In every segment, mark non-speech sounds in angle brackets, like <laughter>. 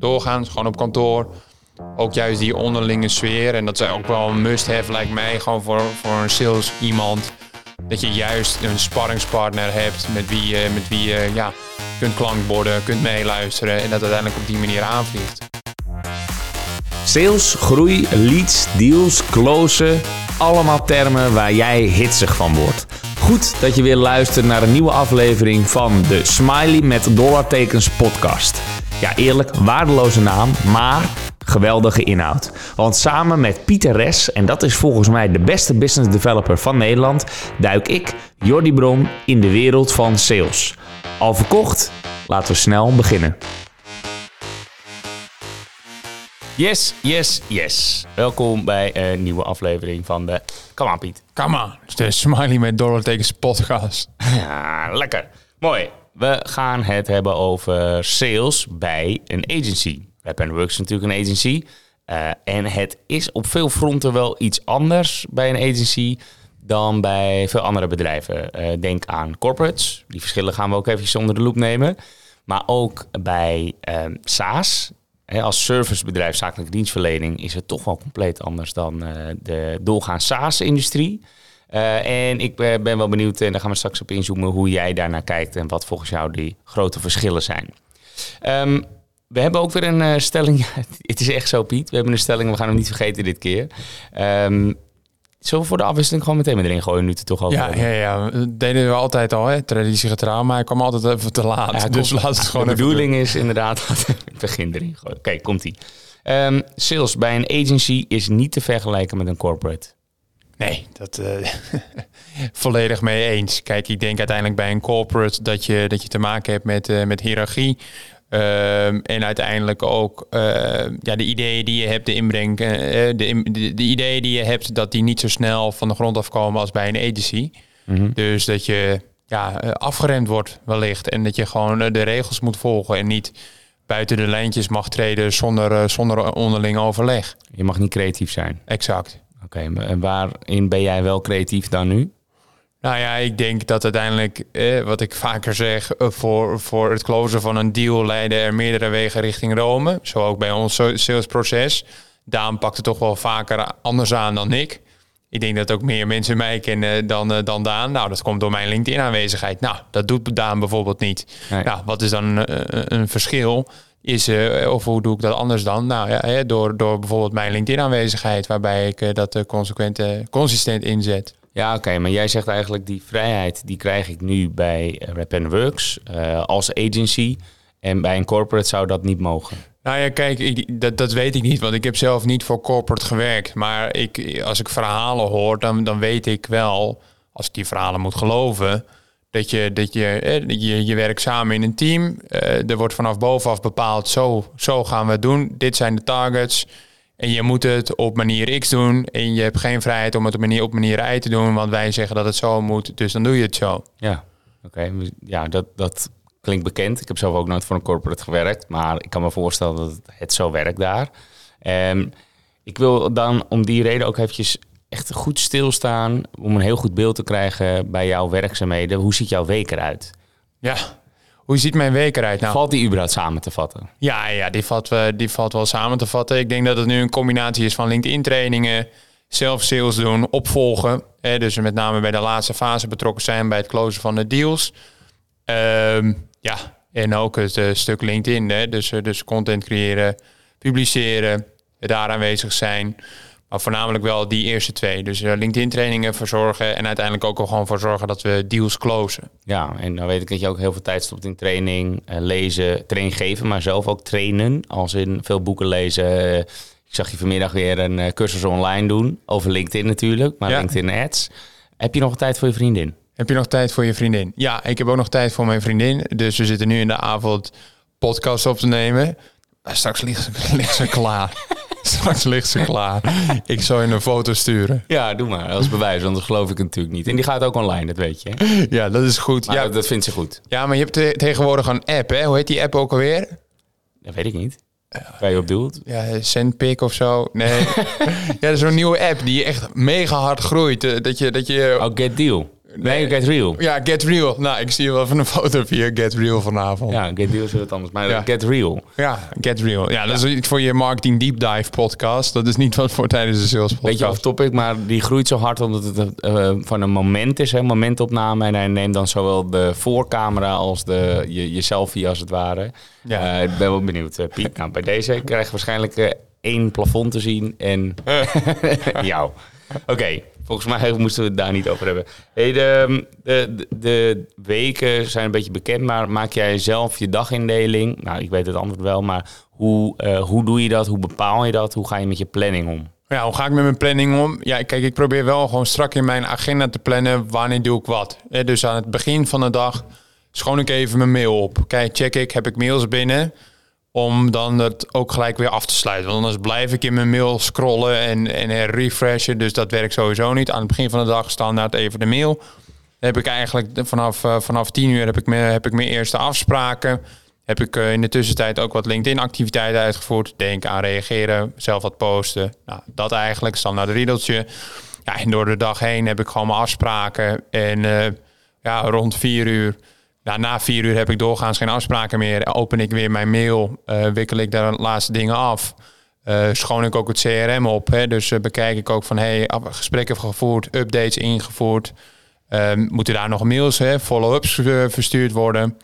doorgaans, gewoon op kantoor. Ook juist die onderlinge sfeer. En dat is ook wel een must-have, lijkt mij, gewoon voor, voor een sales iemand. Dat je juist een sparringspartner hebt met wie je, met wie je ja, kunt klankborden, kunt meeluisteren. En dat uiteindelijk op die manier aanvliegt. Sales, groei, leads, deals, closen. Allemaal termen waar jij hitsig van wordt. Goed dat je weer luistert naar een nieuwe aflevering van de Smiley met dollartekens podcast. Ja, eerlijk, waardeloze naam, maar geweldige inhoud. Want samen met Pieter Res, en dat is volgens mij de beste business developer van Nederland, duik ik, Jordi Bron, in de wereld van sales. Al verkocht? Laten we snel beginnen. Yes, yes, yes. Welkom bij een nieuwe aflevering van de... Kom aan, Piet. Come on, de Smiley met dollartekens podcast. Ja, lekker. Mooi. We gaan het hebben over sales bij een agency. Web Works is natuurlijk een agency. Uh, en het is op veel fronten wel iets anders bij een agency dan bij veel andere bedrijven. Uh, denk aan corporates. Die verschillen gaan we ook even onder de loep nemen. Maar ook bij uh, SaaS, als servicebedrijf, zakelijke dienstverlening, is het toch wel compleet anders dan uh, de doorgaans SaaS-industrie. Uh, en ik ben wel benieuwd, en daar gaan we straks op inzoomen, hoe jij daarnaar kijkt en wat volgens jou die grote verschillen zijn. Um, we hebben ook weer een uh, stelling. <laughs> het is echt zo, Piet. We hebben een stelling, we gaan hem niet vergeten dit keer. Um, Zullen we voor de afwisseling gewoon meteen erin gooien, nu het toch over ja, ja, ja, dat deden we altijd al, hè? traditiegetrouw, maar hij kwam altijd even te laat. Ja, dus laat het gewoon De bedoeling is inderdaad, <laughs> het begin erin gooien. Oké, okay, komt-ie. Um, sales bij een agency is niet te vergelijken met een corporate. Nee, dat uh, <laughs> volledig mee eens. Kijk, ik denk uiteindelijk bij een corporate dat je, dat je te maken hebt met, uh, met hiërarchie. Um, en uiteindelijk ook uh, ja, de ideeën die je hebt, de inbreng, de, de, de, ideeën die je hebt, dat die niet zo snel van de grond afkomen als bij een agency. Mm -hmm. Dus dat je ja, afgeremd wordt wellicht en dat je gewoon de regels moet volgen en niet buiten de lijntjes mag treden zonder, zonder onderling overleg. Je mag niet creatief zijn. Exact. Oké, okay, en waarin ben jij wel creatief dan nu? Nou ja, ik denk dat uiteindelijk, eh, wat ik vaker zeg, eh, voor, voor het closen van een deal leiden er meerdere wegen richting Rome. Zo ook bij ons salesproces. Daan pakt het toch wel vaker anders aan dan ik. Ik denk dat ook meer mensen mij kennen dan, uh, dan Daan. Nou, dat komt door mijn LinkedIn-aanwezigheid. Nou, dat doet Daan bijvoorbeeld niet. Nee. Nou, wat is dan een, een verschil? Is, uh, of hoe doe ik dat anders dan? Nou ja, door, door bijvoorbeeld mijn LinkedIn-aanwezigheid, waarbij ik uh, dat consequent, consistent inzet. Ja, oké, okay, maar jij zegt eigenlijk die vrijheid die krijg ik nu bij Rap Works als agency. En bij een corporate zou dat niet mogen. Nou ja, kijk, ik, dat, dat weet ik niet, want ik heb zelf niet voor corporate gewerkt. Maar ik, als ik verhalen hoor, dan, dan weet ik wel, als ik die verhalen moet geloven, dat je, dat je, eh, je, je werkt samen in een team. Uh, er wordt vanaf bovenaf bepaald, zo, zo gaan we het doen. Dit zijn de targets. En je moet het op manier X doen. En je hebt geen vrijheid om het op manier, op manier Y te doen. Want wij zeggen dat het zo moet. Dus dan doe je het zo. Ja, oké. Ja, dat, dat klinkt bekend. Ik heb zelf ook nooit voor een corporate gewerkt. Maar ik kan me voorstellen dat het zo werkt daar. En ik wil dan om die reden ook eventjes echt goed stilstaan. Om een heel goed beeld te krijgen bij jouw werkzaamheden. Hoe ziet jouw week eruit? Ja, hoe ziet mijn week eruit? Nou, valt die überhaupt samen te vatten? Ja, ja die, valt, die valt wel samen te vatten. Ik denk dat het nu een combinatie is van LinkedIn-trainingen, zelf-sales doen, opvolgen. Hè, dus met name bij de laatste fase betrokken zijn bij het closen van de deals. Um, ja, en ook het uh, stuk LinkedIn. Hè, dus, uh, dus content creëren, publiceren, daar aanwezig zijn. Maar voornamelijk wel die eerste twee. Dus uh, LinkedIn-trainingen verzorgen en uiteindelijk ook al gewoon voor zorgen dat we deals closen. Ja, en dan weet ik dat je ook heel veel tijd stopt in training, uh, lezen, training geven, maar zelf ook trainen. Als in veel boeken lezen. ik zag je vanmiddag weer een cursus online doen, over LinkedIn natuurlijk, maar ja. LinkedIn Ads. Heb je nog tijd voor je vriendin? Heb je nog tijd voor je vriendin? Ja, ik heb ook nog tijd voor mijn vriendin. Dus we zitten nu in de avond podcast op te nemen. Straks ligt ze <laughs> klaar. <laughs> Straks ligt ze klaar. Ik zou je een foto sturen. Ja, doe maar. Als bewijs, want dat geloof ik natuurlijk niet. En die gaat ook online, dat weet je. Hè? Ja, dat is goed. Maar ja, dat vindt ze goed. Ja, maar je hebt te tegenwoordig een app, hè? Hoe heet die app ook alweer? Dat weet ik niet. Waar je op doelt? Ja, Sendpic of zo. Nee. <laughs> ja, dat is zo'n nieuwe app die echt mega hard groeit. Dat je... Dat je oh, Get Deal. Nee, Get Real. Ja, Get Real. Nou, ik zie je wel van een foto via Get Real vanavond. Ja, Get Real is wat anders. Maar Ja. Get Real. Ja, Get Real. Ja, dat is iets voor je marketing deep dive podcast. Dat is niet wat voor tijdens de sales podcast. Beetje off topic, maar die groeit zo hard omdat het eh, van een moment is, hè, momentopname. En hij neemt dan zowel de voorcamera als de, je, je selfie als het ware. Ja. Eh, ik ben wel benieuwd, eh, Piet. Nou, bij deze krijg je waarschijnlijk eh, één plafond te zien en <laughs> jou. Oké, volgens mij <laughs> moesten we het daar niet over hebben. Hey, de, de, de, de weken zijn een beetje bekend, maar maak jij zelf je dagindeling? Nou, ik weet het antwoord wel, maar hoe, eh, hoe doe je dat? Hoe bepaal je dat? Hoe ga je met je planning om? Ja, hoe ga ik met mijn planning om? Ja, kijk, ik probeer wel gewoon strak in mijn agenda te plannen wanneer doe ik wat. Dus aan het begin van de dag schoon ik even mijn mail op. Kijk, check ik, heb ik mails binnen? Om dan het ook gelijk weer af te sluiten. Want anders blijf ik in mijn mail scrollen en, en refreshen. Dus dat werkt sowieso niet. Aan het begin van de dag standaard even de mail. Heb ik eigenlijk vanaf, eh, vanaf 10 uur heb ik, mijn, heb ik mijn eerste afspraken. Heb ik eh, in de tussentijd ook wat LinkedIn-activiteiten uitgevoerd. Denk aan reageren, zelf wat posten. Nou, dat eigenlijk, standaard riedeltje. Ja, en door de dag heen heb ik gewoon mijn afspraken. En eh, ja, rond 4 uur, ja, na 4 uur heb ik doorgaans geen afspraken meer. Open ik weer mijn mail, eh, wikkel ik daar de laatste dingen af. Eh, schoon ik ook het CRM op. Hè? Dus eh, bekijk ik ook van hey, gesprekken gevoerd, updates ingevoerd. Moeten daar nog mails, follow-ups verstuurd worden.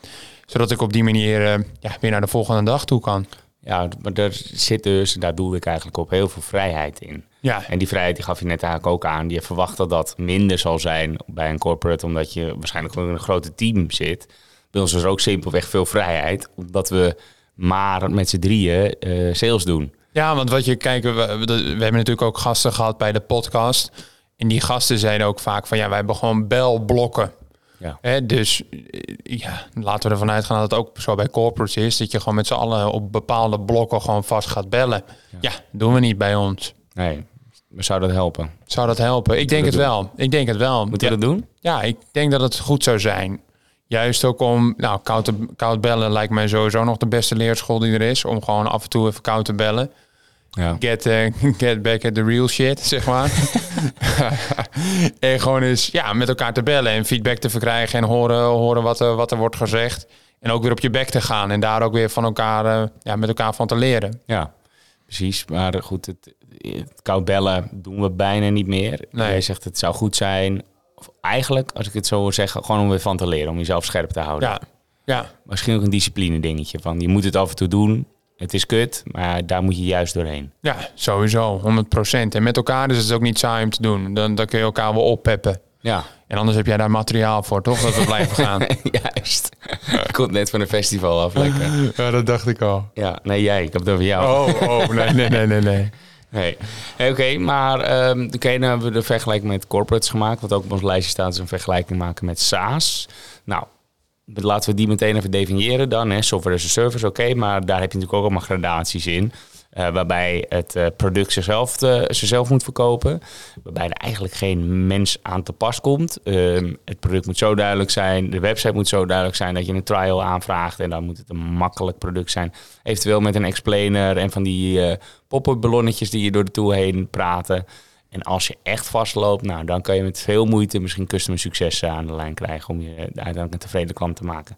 Zodat ik op die manier ja, weer naar de volgende dag toe kan. Ja, maar er zit dus, daar doelde ik eigenlijk op, heel veel vrijheid in. Ja, En die vrijheid die gaf je net eigenlijk ook aan. Je verwacht dat dat minder zal zijn bij een corporate, omdat je waarschijnlijk gewoon in een grote team zit. Bij ons is er ook simpelweg veel vrijheid, omdat we maar met z'n drieën eh, sales doen. Ja, want wat je kijkt, we, we we hebben natuurlijk ook gasten gehad bij de podcast. En die gasten zeiden ook vaak van ja, wij hebben gewoon belblokken. Ja. Hè, dus eh, ja, laten we ervan uitgaan dat het ook zo bij corporates is. Dat je gewoon met z'n allen op bepaalde blokken gewoon vast gaat bellen. Ja, doen we niet bij ons. Nee, maar zou dat helpen? Zou dat helpen? Ik denk het doen? wel. Ik denk het wel. Moeten ja, we dat doen? ja, ik denk dat het goed zou zijn. Juist ook om, nou, koud, te, koud bellen lijkt mij sowieso nog de beste leerschool die er is. Om gewoon af en toe even koud te bellen. Ja. Get, eh, <laughs> get back at the real shit, zeg maar. <laughs> en gewoon eens ja, met elkaar te bellen en feedback te verkrijgen en horen, horen wat, er, wat er wordt gezegd. En ook weer op je bek te gaan en daar ook weer van elkaar, eh, ja, met elkaar van te leren. Ja, precies. Maar goed, het, het koud bellen doen we bijna niet meer. Nee. Jij zegt het zou goed zijn. Of eigenlijk, als ik het zo wil zeggen, gewoon om weer van te leren. Om jezelf scherp te houden. Ja, ja, Misschien ook een discipline dingetje. Van je moet het af en toe doen. Het is kut, maar daar moet je juist doorheen. ja, sowieso, 100%. En met elkaar is het ook niet saai om te doen. Dan, dan kun je elkaar wel oppeppen. Ja, En anders heb jij daar materiaal voor, toch? Dat we blijven <laughs> gaan. juist. Komt net van een festival af, lekker. <laughs> ja, dat dacht ik al. Ja, nee, jij. Ik heb het over jou. Oh, oh, nee, nee, nee, nee, nee. <laughs> Nee. Hey, Oké, maar ehm oké, dan hebben we de vergelijking met corporates gemaakt. Wat ook op ons lijstje staat, is een vergelijking maken met SaaS. Nou, laten we die meteen even definiëren dan. Hè. Software as a service, oké, maar daar heb je natuurlijk ook allemaal gradaties in. eh, waarbij het eh, product zichzelf, eh, zichzelf moet verkopen. Waarbij er eigenlijk geen mens aan te pas komt. Ehm, het product moet zo duidelijk zijn. De website moet zo duidelijk zijn dat je een trial aanvraagt. En dan moet het een makkelijk product zijn. Eventueel met een explainer en van die pop-up ballonnetjes die je door de tool heen praten. En als je echt vastloopt, nou, dan kan je met veel moeite misschien customer successen aan de lijn krijgen om je uiteindelijk een tevreden klant te maken.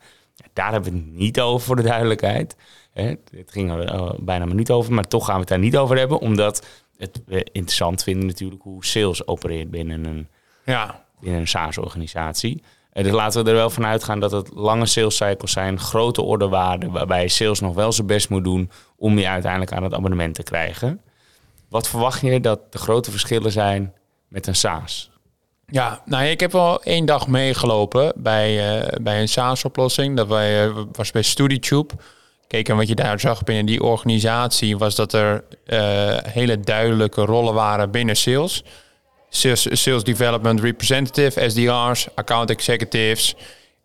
Daar hebben we het niet over voor de duidelijkheid. Het ging er eh, bijna maar niet over, maar toch gaan we het daar niet over hebben, omdat het we interessant vinden natuurlijk hoe sales opereert binnen een, Ja, binnen een SaaS-organisatie. Eh, Dus laten we er wel van uitgaan dat het lange sales cycles zijn, grote orderwaarden, waarbij sales nog wel zijn best moet doen om je uiteindelijk aan het abonnement te krijgen. Wat verwacht je dat de grote verschillen zijn met een SaaS? Ja, nou ik heb wel één dag meegelopen bij, eh, bij een SaaS-oplossing. Dat wij, eh, was bij StudyTube. Kijk, en wat je daar zag binnen die organisatie was dat er eh, hele duidelijke rollen waren binnen sales. Sales, sales Development Representative, SDR's, Account Executives.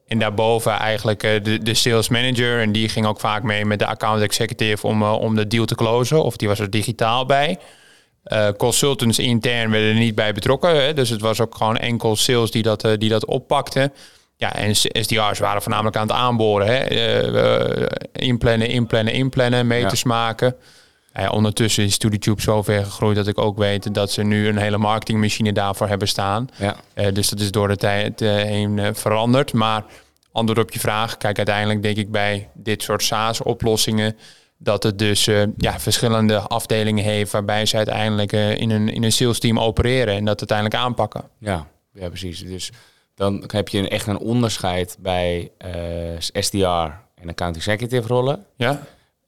En daarboven eigenlijk eh, de, de sales manager. En die ging ook vaak mee met de account executive om, eh, om de deal te closen. Of die was er digitaal bij. Eh, consultants intern werden er niet bij betrokken. Hè? Dus het was ook gewoon enkel sales die dat, eh, die dat oppakte. Ja, en SDR's waren voornamelijk aan het aanboren. Hè? Inplannen, inplannen, inplannen, meters maken. Ondertussen is StudiTube zo ver gegroeid dat ik ook weet dat ze nu een hele marketingmachine daarvoor hebben staan. Ja. Eh, dus dat is door de tijd eh, heen eh, veranderd. Maar antwoord op je vraag, kijk, uiteindelijk denk ik bij dit soort SaaS-oplossingen dat het dus ja, verschillende afdelingen heeft waarbij ze uiteindelijk in, een, in een sales team opereren en dat uiteindelijk aanpakken. Ja, ja precies. Dus dan heb je een, echt een onderscheid bij SDR en account executive rollen. Ja,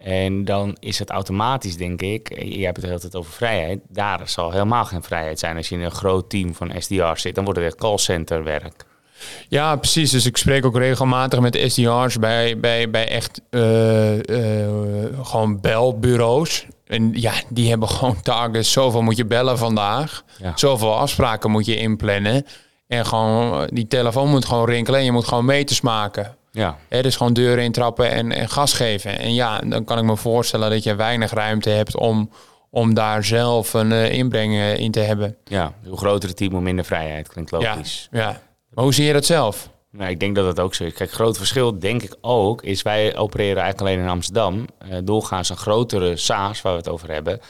En dan is het automatisch, denk ik, eh, je hebt het de hele tijd over vrijheid. Daar zal helemaal geen vrijheid zijn als je in een groot team van SDR zit. Dan wordt het echt callcenter werk. Ja, precies. Dus ik spreek ook regelmatig met SDR's bij, bij, bij echt eh, eh, gewoon belbureaus. En ja, die hebben gewoon targets. Zoveel moet je bellen vandaag. Ja. Zoveel afspraken moet je inplannen. En gewoon, die telefoon moet gewoon rinkelen. En je moet gewoon meters maken. Ja, Hè, dus gewoon deuren intrappen en, en gas geven. En ja, dan kan ik me voorstellen dat je weinig ruimte hebt om, om daar zelf een eh, inbreng eh, in te hebben. ja. hoe groter het team, hoe minder vrijheid. Klinkt logisch. Ja, ja. Maar hoe zie je dat zelf? Nou, ik denk dat het ook zo is. Kijk, groot verschil, denk ik ook, is wij opereren eigenlijk alleen in Amsterdam. Eh, doorgaans een grotere SaaS, waar we het over hebben,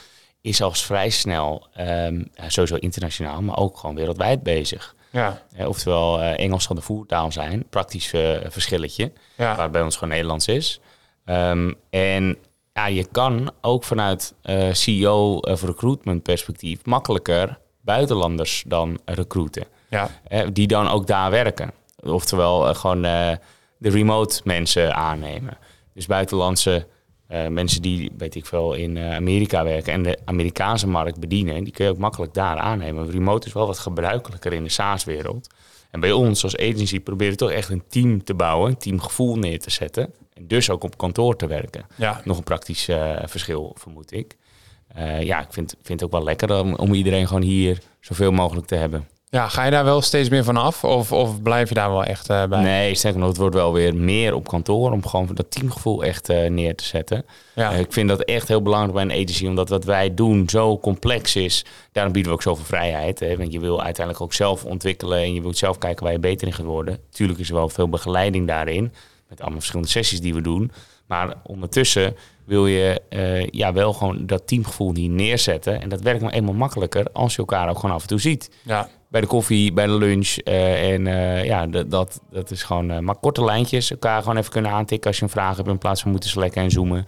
is al vrij snel, ehm, sowieso internationaal, maar ook gewoon wereldwijd bezig. Ja, Eh, oftewel, eh, Engels zal de voertaal zijn. Praktisch eh, verschilletje, ja. waar bij ons gewoon Nederlands is. Ehm, en ja, je kan ook vanuit CEO of recruitment perspectief makkelijker buitenlanders dan recruiten. ja. Die dan ook daar werken. Oftewel gewoon de remote mensen aannemen. Dus buitenlandse eh, mensen die, weet ik veel, in eh, Amerika werken en de Amerikaanse markt bedienen, die kun je ook makkelijk daar aannemen. Remote is wel wat gebruikelijker in de SaaS-wereld. En bij ons als agency proberen we toch echt een team te bouwen, een teamgevoel neer te zetten. En dus ook op kantoor te werken. ja. Nog een praktisch eh, verschil, vermoed ik. Ja, ik vind, vind het ook wel lekker om, om iedereen gewoon hier zoveel mogelijk te hebben. Ja, ga je daar wel steeds meer van af? Of, of blijf je daar wel echt eh, bij? Nee, sterker nog, het wordt wel weer meer op kantoor om gewoon dat teamgevoel echt eh, neer te zetten. Ja. Eh, ik vind dat echt heel belangrijk bij een agency, omdat wat wij doen zo complex is. Daarom bieden we ook zoveel vrijheid. Hè, want je wil uiteindelijk ook zelf ontwikkelen en je wilt zelf kijken waar je beter in gaat worden. Tuurlijk is er wel veel begeleiding daarin, met allemaal verschillende sessies die we doen. Maar ondertussen wil je ja, wel gewoon dat teamgevoel hier neerzetten. En dat werkt maar eenmaal makkelijker als je elkaar ook gewoon af en toe ziet ja. Bij de koffie, bij de lunch. eh, en eh, ja, dat, dat, is gewoon eh, maar korte lijntjes. Elkaar gewoon even kunnen aantikken als je een vraag hebt in plaats van moeten selecten en zoomen.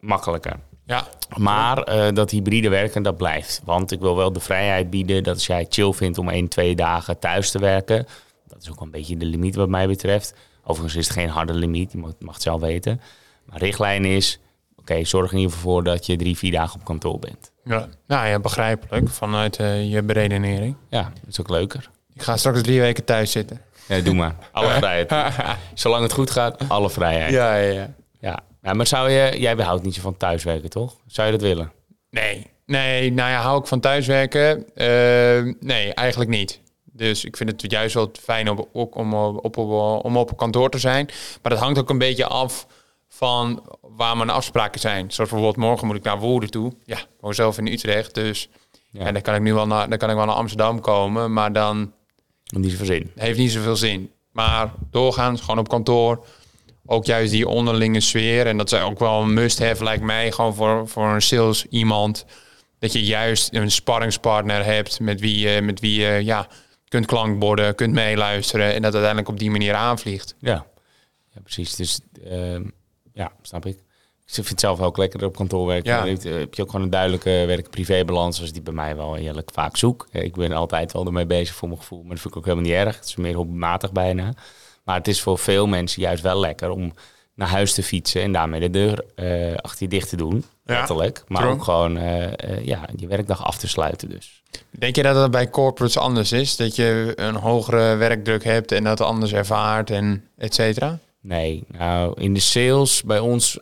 Makkelijker. ja. Maar dat hybride werken, dat blijft. Want ik wil wel de vrijheid bieden dat als jij het chill vindt om één, twee dagen thuis te werken. Dat is ook een beetje de limiet wat mij betreft. Overigens is het geen harde limiet, je mag, mag het zelf weten. Maar richtlijn is, oké, zorg in ieder geval voor dat je drie, vier dagen op kantoor bent. Ja. Nou ja, begrijpelijk vanuit eh, je beredenering. Ja, dat is ook leuker. Ik ga straks drie weken thuis zitten. Ja, doe maar. <laughs> Alle vrijheid. <laughs> Zolang het goed gaat, alle vrijheid. Ja, ja, ja. Ja. ja, maar zou je... Jij behoudt niet zo van thuiswerken, toch? Zou je dat willen? Nee, nee, nou ja, hou ik van thuiswerken? Eh, nee, eigenlijk niet. Dus ik vind het juist wel fijn om op, om, op, op, om op kantoor te zijn. Maar dat hangt ook een beetje af van waar mijn afspraken zijn. Zoals bijvoorbeeld morgen moet ik naar Woerden toe. Ja, ik woon zelf in Utrecht, dus Ja. ja. dan kan ik nu wel naar, dan kan ik wel naar Amsterdam komen. Maar dan Niet zoveel zin. heeft niet zoveel zin. Maar doorgaans gewoon op kantoor. Ook juist die onderlinge sfeer. En dat is ook wel een must-have, lijkt mij. Gewoon voor, voor een sales iemand. Dat je juist een sparringspartner hebt met wie je, met wie je ja, kunt klankborden, kunt meeluisteren. En dat uiteindelijk op die manier aanvliegt. Ja, ja precies. Dus ehm, ja, snap ik. Ik vind het zelf ook lekker op kantoor werken. Ja. Dan heb je- heb je ook gewoon een duidelijke werk-privé-balans, zoals die bij mij wel eerlijk vaak zoek. Eh, Ik ben altijd wel ermee bezig voor mijn gevoel, maar dat vind ik ook helemaal niet erg. Het is meer hobbymatig bijna. Maar het is voor veel mensen juist wel lekker om naar huis te fietsen en daarmee de deur eh, achter je dicht te doen. Ja, Letterlijk. Maar true. ook gewoon eh, eh, ja, je werkdag af te sluiten dus. Denk je dat dat bij corporates anders is? Dat je een hogere werkdruk hebt en dat anders ervaart en et cetera? Nee, nou in de sales bij ons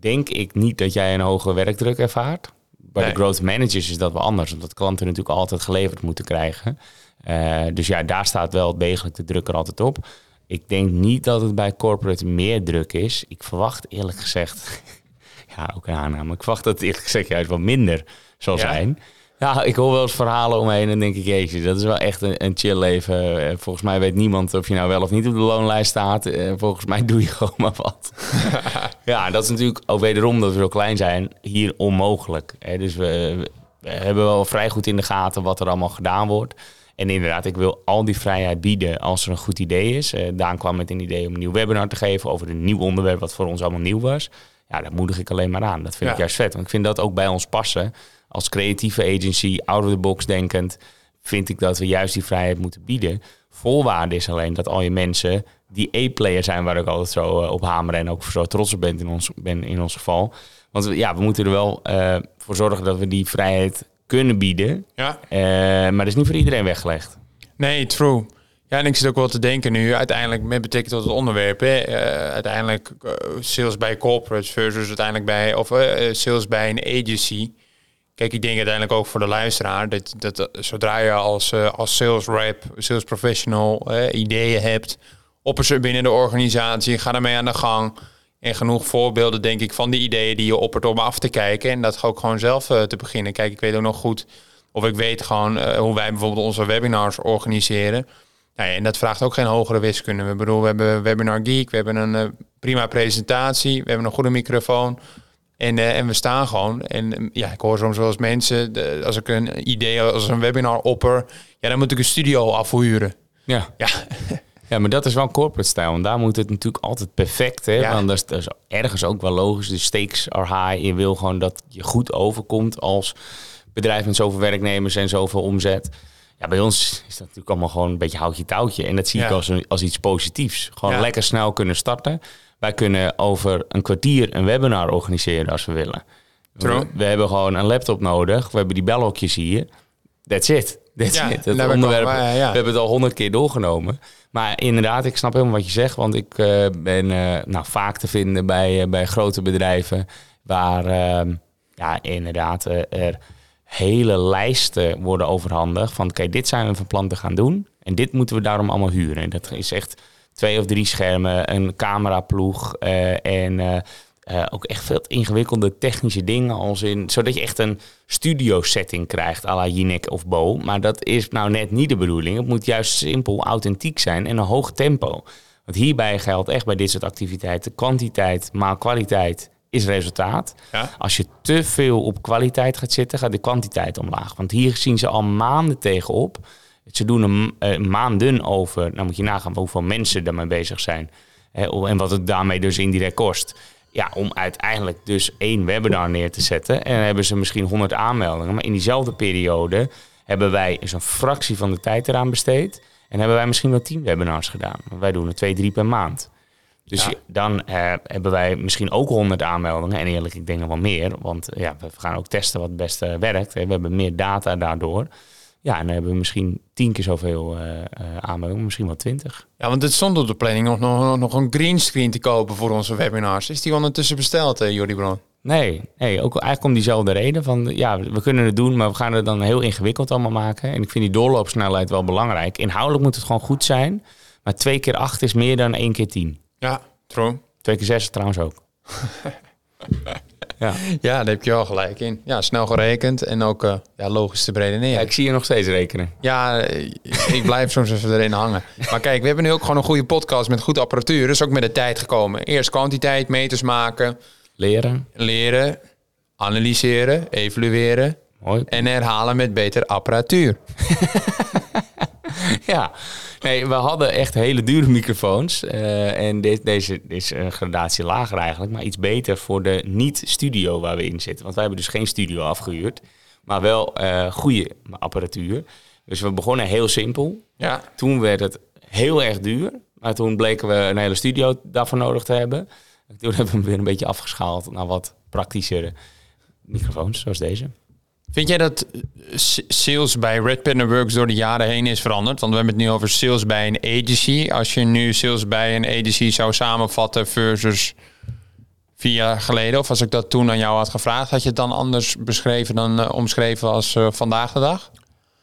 denk ik niet dat jij een hoge werkdruk ervaart. Bij Nee. de growth managers is dat wel anders, omdat klanten natuurlijk altijd geleverd moeten krijgen. Eh, dus ja, daar staat wel degelijk de druk er altijd op. Ik denk niet dat het bij corporate meer druk is. Ik verwacht eerlijk gezegd, <laughs> ja ook een aanname, ik verwacht dat het eerlijk gezegd juist wat minder zal Ja. zijn. Ja, ik hoor wel eens verhalen omheen en denk ik, jeetje, dat is wel echt een, een chill leven. Eh, Volgens mij weet niemand of je nou wel of niet op de loonlijst staat. Eh, Volgens mij doe je <laughs> gewoon maar wat. <laughs> ja, dat is natuurlijk ook wederom dat we zo klein zijn, hier onmogelijk. Dus we, we hebben wel vrij goed in de gaten wat er allemaal gedaan wordt. En inderdaad, ik wil al die vrijheid bieden als er een goed idee is. Eh, Daan kwam met een idee om een nieuw webinar te geven over een nieuw onderwerp wat voor ons allemaal nieuw was. Ja, dat moedig ik alleen maar aan. Dat vind ik juist vet. Want ik vind dat ook bij ons passen. Als creatieve agency, out of the box denkend, vind ik dat we juist die vrijheid moeten bieden. Volwaarde is alleen dat al je mensen die A-player zijn, waar ik altijd zo eh, op hamer en ook zo trots op ben in ons, ben in ons geval. Want ja, we moeten er wel eh, voor zorgen dat we die vrijheid kunnen bieden. Ja. Eh, maar dat is niet voor iedereen weggelegd. Nee, true. Ja, en ik zit ook wel te denken nu, uiteindelijk met betrekking tot het onderwerp, hè, uiteindelijk sales bij corporates versus uiteindelijk bij, of sales bij een agency. Kijk, ik denk uiteindelijk ook voor de luisteraar, dat, dat eh, zodra je als, eh, als sales rep, sales professional eh, ideeën hebt, opper ze binnen de organisatie, ga ermee aan de gang. En genoeg voorbeelden, denk ik, van die ideeën die je oppert om af te kijken. En dat ook gewoon zelf te beginnen. Kijk, ik weet ook nog goed, of ik weet gewoon hoe wij bijvoorbeeld onze webinars organiseren. Nou ja, en dat vraagt ook geen hogere wiskunde. We bedoel, we hebben Webinar Geek, we hebben een prima presentatie, we hebben een goede microfoon. En, eh, en we staan gewoon. En eh, ja, ik hoor soms wel eens mensen, de- als ik een idee, als een webinar opper, ja, dan moet ik een studio afhuren. Ja. Ja, ja, maar dat is wel corporate stijl. En daar moet het natuurlijk altijd perfect. Hè? Ja. Want dat is, dat is ergens ook wel logisch. De stakes are high. Je wil gewoon dat je goed overkomt als bedrijf met zoveel werknemers en zoveel omzet. Ja, bij ons is dat natuurlijk allemaal gewoon een beetje houtje touwtje. En dat zie ik als, een, als iets positiefs. Gewoon Ja. lekker snel kunnen starten. Wij kunnen over een kwartier een webinar organiseren als we willen. We, we hebben gewoon een laptop nodig. We hebben die bellokjes hier. That's it. That's Ja, it. ik onderwerp, al bij, ja. We hebben het al honderd keer doorgenomen. Maar inderdaad, ik snap helemaal wat je zegt. Want ik eh, ben eh, nou, vaak te vinden bij, eh, bij grote bedrijven... waar ehm, ja, inderdaad er hele lijsten worden overhandigd... van kijk, dit zijn we van plan te gaan doen... en dit moeten we daarom allemaal huren. En dat is echt twee of drie schermen, een cameraploeg... eh, en eh, eh, ook echt veel ingewikkelde technische dingen als in... zodat je echt een studio setting krijgt à la Jinek of Bo. Maar dat is nou net niet de bedoeling. Het moet juist simpel, authentiek zijn en een hoog tempo. Want hierbij geldt echt bij dit soort activiteiten... kwantiteit maal kwaliteit is resultaat. Ja. Als je te veel op kwaliteit gaat zitten, gaat de kwantiteit omlaag. Want hier zien ze al maanden tegenop. Ze doen een eh, maanden over. Nou moet je nagaan hoeveel mensen daarmee bezig zijn. Hè, en wat het daarmee dus indirect kost. Ja, om uiteindelijk dus één webinar neer te zetten. En dan hebben ze misschien 100 aanmeldingen. Maar in diezelfde periode hebben wij eens een fractie van de tijd eraan besteed. En hebben wij misschien wel 10 webinars gedaan. Wij doen er twee, drie per maand. Dus Ja. dan eh, hebben wij misschien ook 100 aanmeldingen. En eerlijk, ik denk nog wel meer. Want eh, ja, we gaan ook testen wat het beste werkt. Hè. We hebben meer data daardoor. Ja, en dan hebben we misschien tien keer zoveel eh, aanmeldingen. Misschien wel twintig. Ja, want het stond op de planning nog, nog, nog een greenscreen te kopen voor onze webinars. Is die ondertussen besteld, eh, Jordi Bron? Nee, nee, ook eigenlijk om diezelfde reden. Van, ja, we kunnen het doen, maar we gaan het dan heel ingewikkeld allemaal maken. En ik vind die doorloopsnelheid wel belangrijk. Inhoudelijk moet het gewoon goed zijn. Maar twee keer acht is meer dan één keer tien. Ja, true. Twee keer zes trouwens ook. <laughs> ja. Ja, daar heb je wel gelijk in. Ja, snel gerekend en ook eh, ja, logisch te ja, beredeneren. ik zie je nog steeds rekenen. Ja, eh, ik blijf soms even erin hangen. Maar kijk, we hebben nu ook gewoon een goede podcast met goed apparatuur. Is ook met de tijd gekomen. Eerst kwantiteit, meters maken, Leren, leren, analyseren, evalueren mooi. en herhalen met beter apparatuur. <laughs> <laughs> Ja, nee, we hadden echt hele dure microfoons. eh, en dit, deze is een gradatie lager eigenlijk, maar iets beter voor de niet-studio waar we in zitten. Want wij hebben dus geen studio afgehuurd, maar wel eh goede apparatuur. Dus we begonnen heel simpel. Ja, Toen werd het heel erg duur, maar toen bleken we een hele studio daarvoor nodig te hebben. En toen hebben we hem weer een beetje afgeschaald naar wat praktischere microfoons, zoals deze. Vind jij dat eh, sales bij Red Pen Works door de jaren heen is veranderd? Want we hebben het nu over sales bij een agency. Als je nu sales bij een agency zou samenvatten versus vier jaar geleden, of als ik dat toen aan jou had gevraagd, had je het dan anders beschreven dan eh, omschreven als eh, vandaag de dag?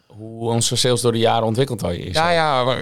Hoe onze sales door de jaren ontwikkeld is. Ja, ja.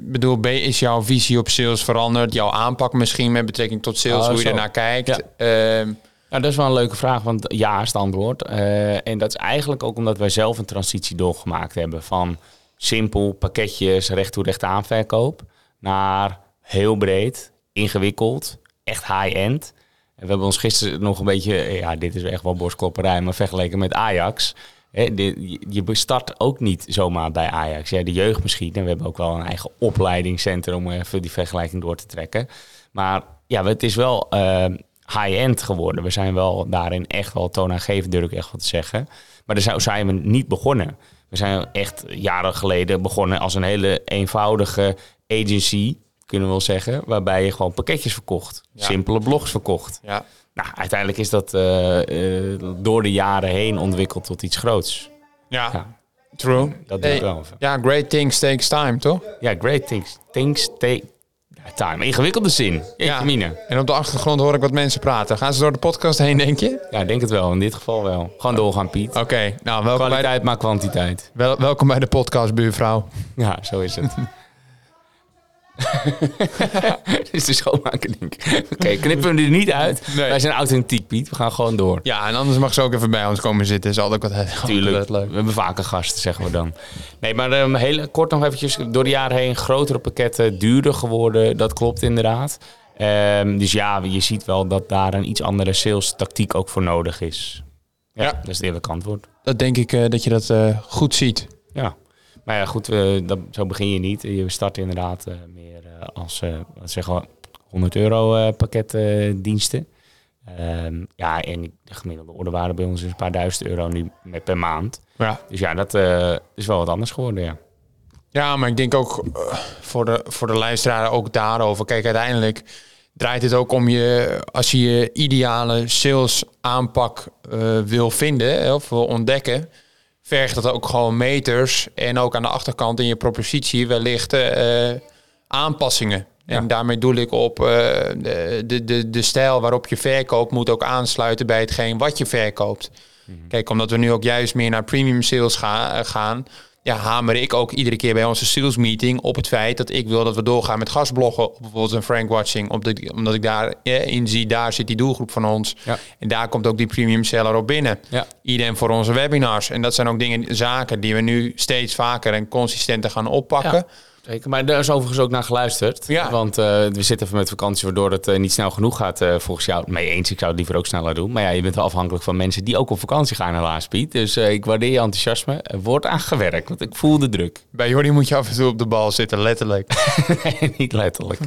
bedoel, is jouw visie op sales veranderd? Jouw aanpak misschien met betrekking tot sales, Oh, hoe je ernaar kijkt? Ja. Ehm, Nou, dat is wel een leuke vraag, want ja is het antwoord. Eh, en dat is eigenlijk ook omdat wij zelf een transitie doorgemaakt hebben van simpel pakketjes recht toe recht aanverkoop naar heel breed, ingewikkeld, echt high-end. En we hebben ons gisteren nog een beetje, ja, dit is echt wel borstklopperij, maar vergeleken met Ajax. Je start ook niet zomaar bij Ajax. Ja, de jeugd misschien. En we hebben ook wel een eigen opleidingscentrum om even die vergelijking door te trekken. Maar ja, het is wel eh, high-end geworden. We zijn wel daarin echt wel toonaangevend, durf ik echt wat te zeggen. Maar daar zijn we niet begonnen. We zijn echt jaren geleden begonnen als een hele eenvoudige agency, kunnen we wel zeggen. Waarbij je gewoon pakketjes verkocht. Ja. Simpele blogs verkocht. Ja. Nou, uiteindelijk is dat eh, eh, door de jaren heen ontwikkeld tot iets groots. Ja, Ja. true. Dat doe Hey, ik wel even. Ja, great things takes time, toch? Ja, great things. Things take time. Ingewikkelde zin. Ja. mine. En op de achtergrond hoor ik wat mensen praten. Gaan ze door de podcast heen, denk je? Ja, ik denk het wel. In dit geval wel. Gewoon doorgaan, Piet. Oké, nou, welkom bij, de, Kwaliteit maakt kwantiteit. wel, welkom bij de podcast, buurvrouw. Ja, zo is het. <laughs> <laughs> Dit is de schoonmaker, denk ik. Oké, knippen we er niet uit. Nee. Wij zijn authentiek, Piet. We gaan gewoon door. Ja, en anders mag ze ook even bij ons komen zitten. Is <laughs> altijd wat Tuurlijk. altijd leuk. We hebben vaker gasten, zeggen we dan. Nee, maar ehm, heel kort nog eventjes. Door de jaren heen grotere pakketten, duurder geworden. Dat klopt inderdaad. Ehm, dus ja, je ziet wel dat daar een iets andere sales tactiek ook voor nodig is. Ja, Ja. dat is het eerlijke antwoord. Dat denk ik eh, dat je dat eh, goed ziet. Ja. Maar ja, goed, dat, zo begin je niet. Je start inderdaad eh, meer eh, als, eh wat zeggen we, 100 euro eh pakketdiensten. Ehm, ja, en de gemiddelde orderwaarde bij ons is een paar duizend euro nu met per maand. Ja. Dus ja, dat is wel wat anders geworden, ja. Ja, maar ik denk ook voor, de, voor de luisteraar ook daarover. Kijk, uiteindelijk draait het ook om je, als je je ideale sales aanpak wil vinden hè, of wil ontdekken, vergt dat ook gewoon meters en ook aan de achterkant in je propositie wellicht eh, aanpassingen. En Ja. daarmee doel ik op eh, de, de, de, stijl waarop je verkoopt moet ook aansluiten bij hetgeen wat je verkoopt. Kijk, omdat we nu ook juist meer naar premium sales eh, gaan, ja, hamer ik ook iedere keer bij onze sales meeting op het feit dat ik wil dat we doorgaan met gastbloggen op bijvoorbeeld een Frank Watching, omdat ik, daarin zie, daar zit die doelgroep van ons. Ja. En daar komt ook die premium seller op binnen. Ja. Idem voor onze webinars. En dat zijn ook dingen, zaken die we nu steeds vaker en consistenter gaan oppakken. Ja. Zeker, maar daar is overigens ook naar geluisterd. Ja. Want eh, we zitten even met vakantie, waardoor het eh, niet snel genoeg gaat eh, volgens jou. Mee eens, ik zou het liever ook sneller doen. Maar ja, je bent wel afhankelijk van mensen die ook op vakantie gaan helaas, Piet. Dus ik waardeer je enthousiasme. Er wordt aan gewerkt, want ik voel de druk. Bij Jordi moet je af en toe op de bal zitten, letterlijk. <laughs> nee, niet letterlijk.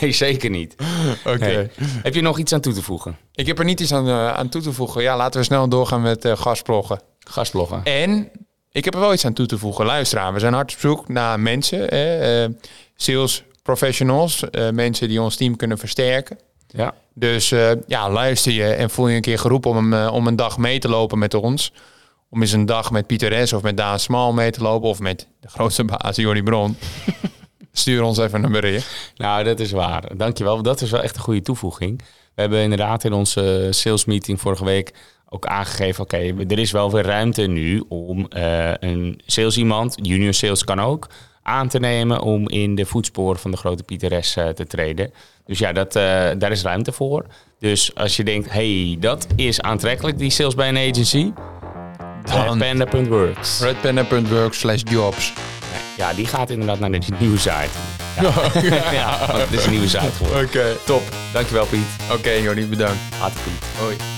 Nee, zeker niet. <laughs> Oké. Nee. Heb je nog iets aan toe te voegen? Ik heb er niet iets aan, aan toe te voegen. Ja, laten we snel doorgaan met gastbloggen. Gastbloggen. En ik heb er wel iets aan toe te voegen. Luisteraar, we zijn hard op zoek naar mensen, hè, eh, sales professionals, eh, mensen die ons team kunnen versterken. Ja. Dus eh, ja, luister je en voel je een keer geroepen om, een, om een dag mee te lopen met ons. Om eens een dag met Pieter S. of met Daan Smal mee te lopen. Of met de grootste baas, Jordi Bron. <laughs> Stuur ons even een bericht. Nou, dat is waar. Dankjewel. Dat is wel echt een goede toevoeging. We hebben inderdaad in onze sales meeting vorige week ook aangegeven... oké, er is wel weer ruimte nu om eh, een sales iemand, junior sales kan ook... aan te nemen om in de voetsporen van de grote Pieter S. eh, te treden. Dus ja, dat, eh, daar is ruimte voor. Dus als je denkt, hey, dat is aantrekkelijk, die sales bij een agency... Dan- Panda.works. Redpanda.work slash jobs. Ja, die gaat inderdaad naar de nieuwe site. <laughs> Ja, ja want het is een nieuwe site geworden. Oké, Top. Dankjewel Piet. Oké Jordi, bedankt. Hartelijk goed. Hoi.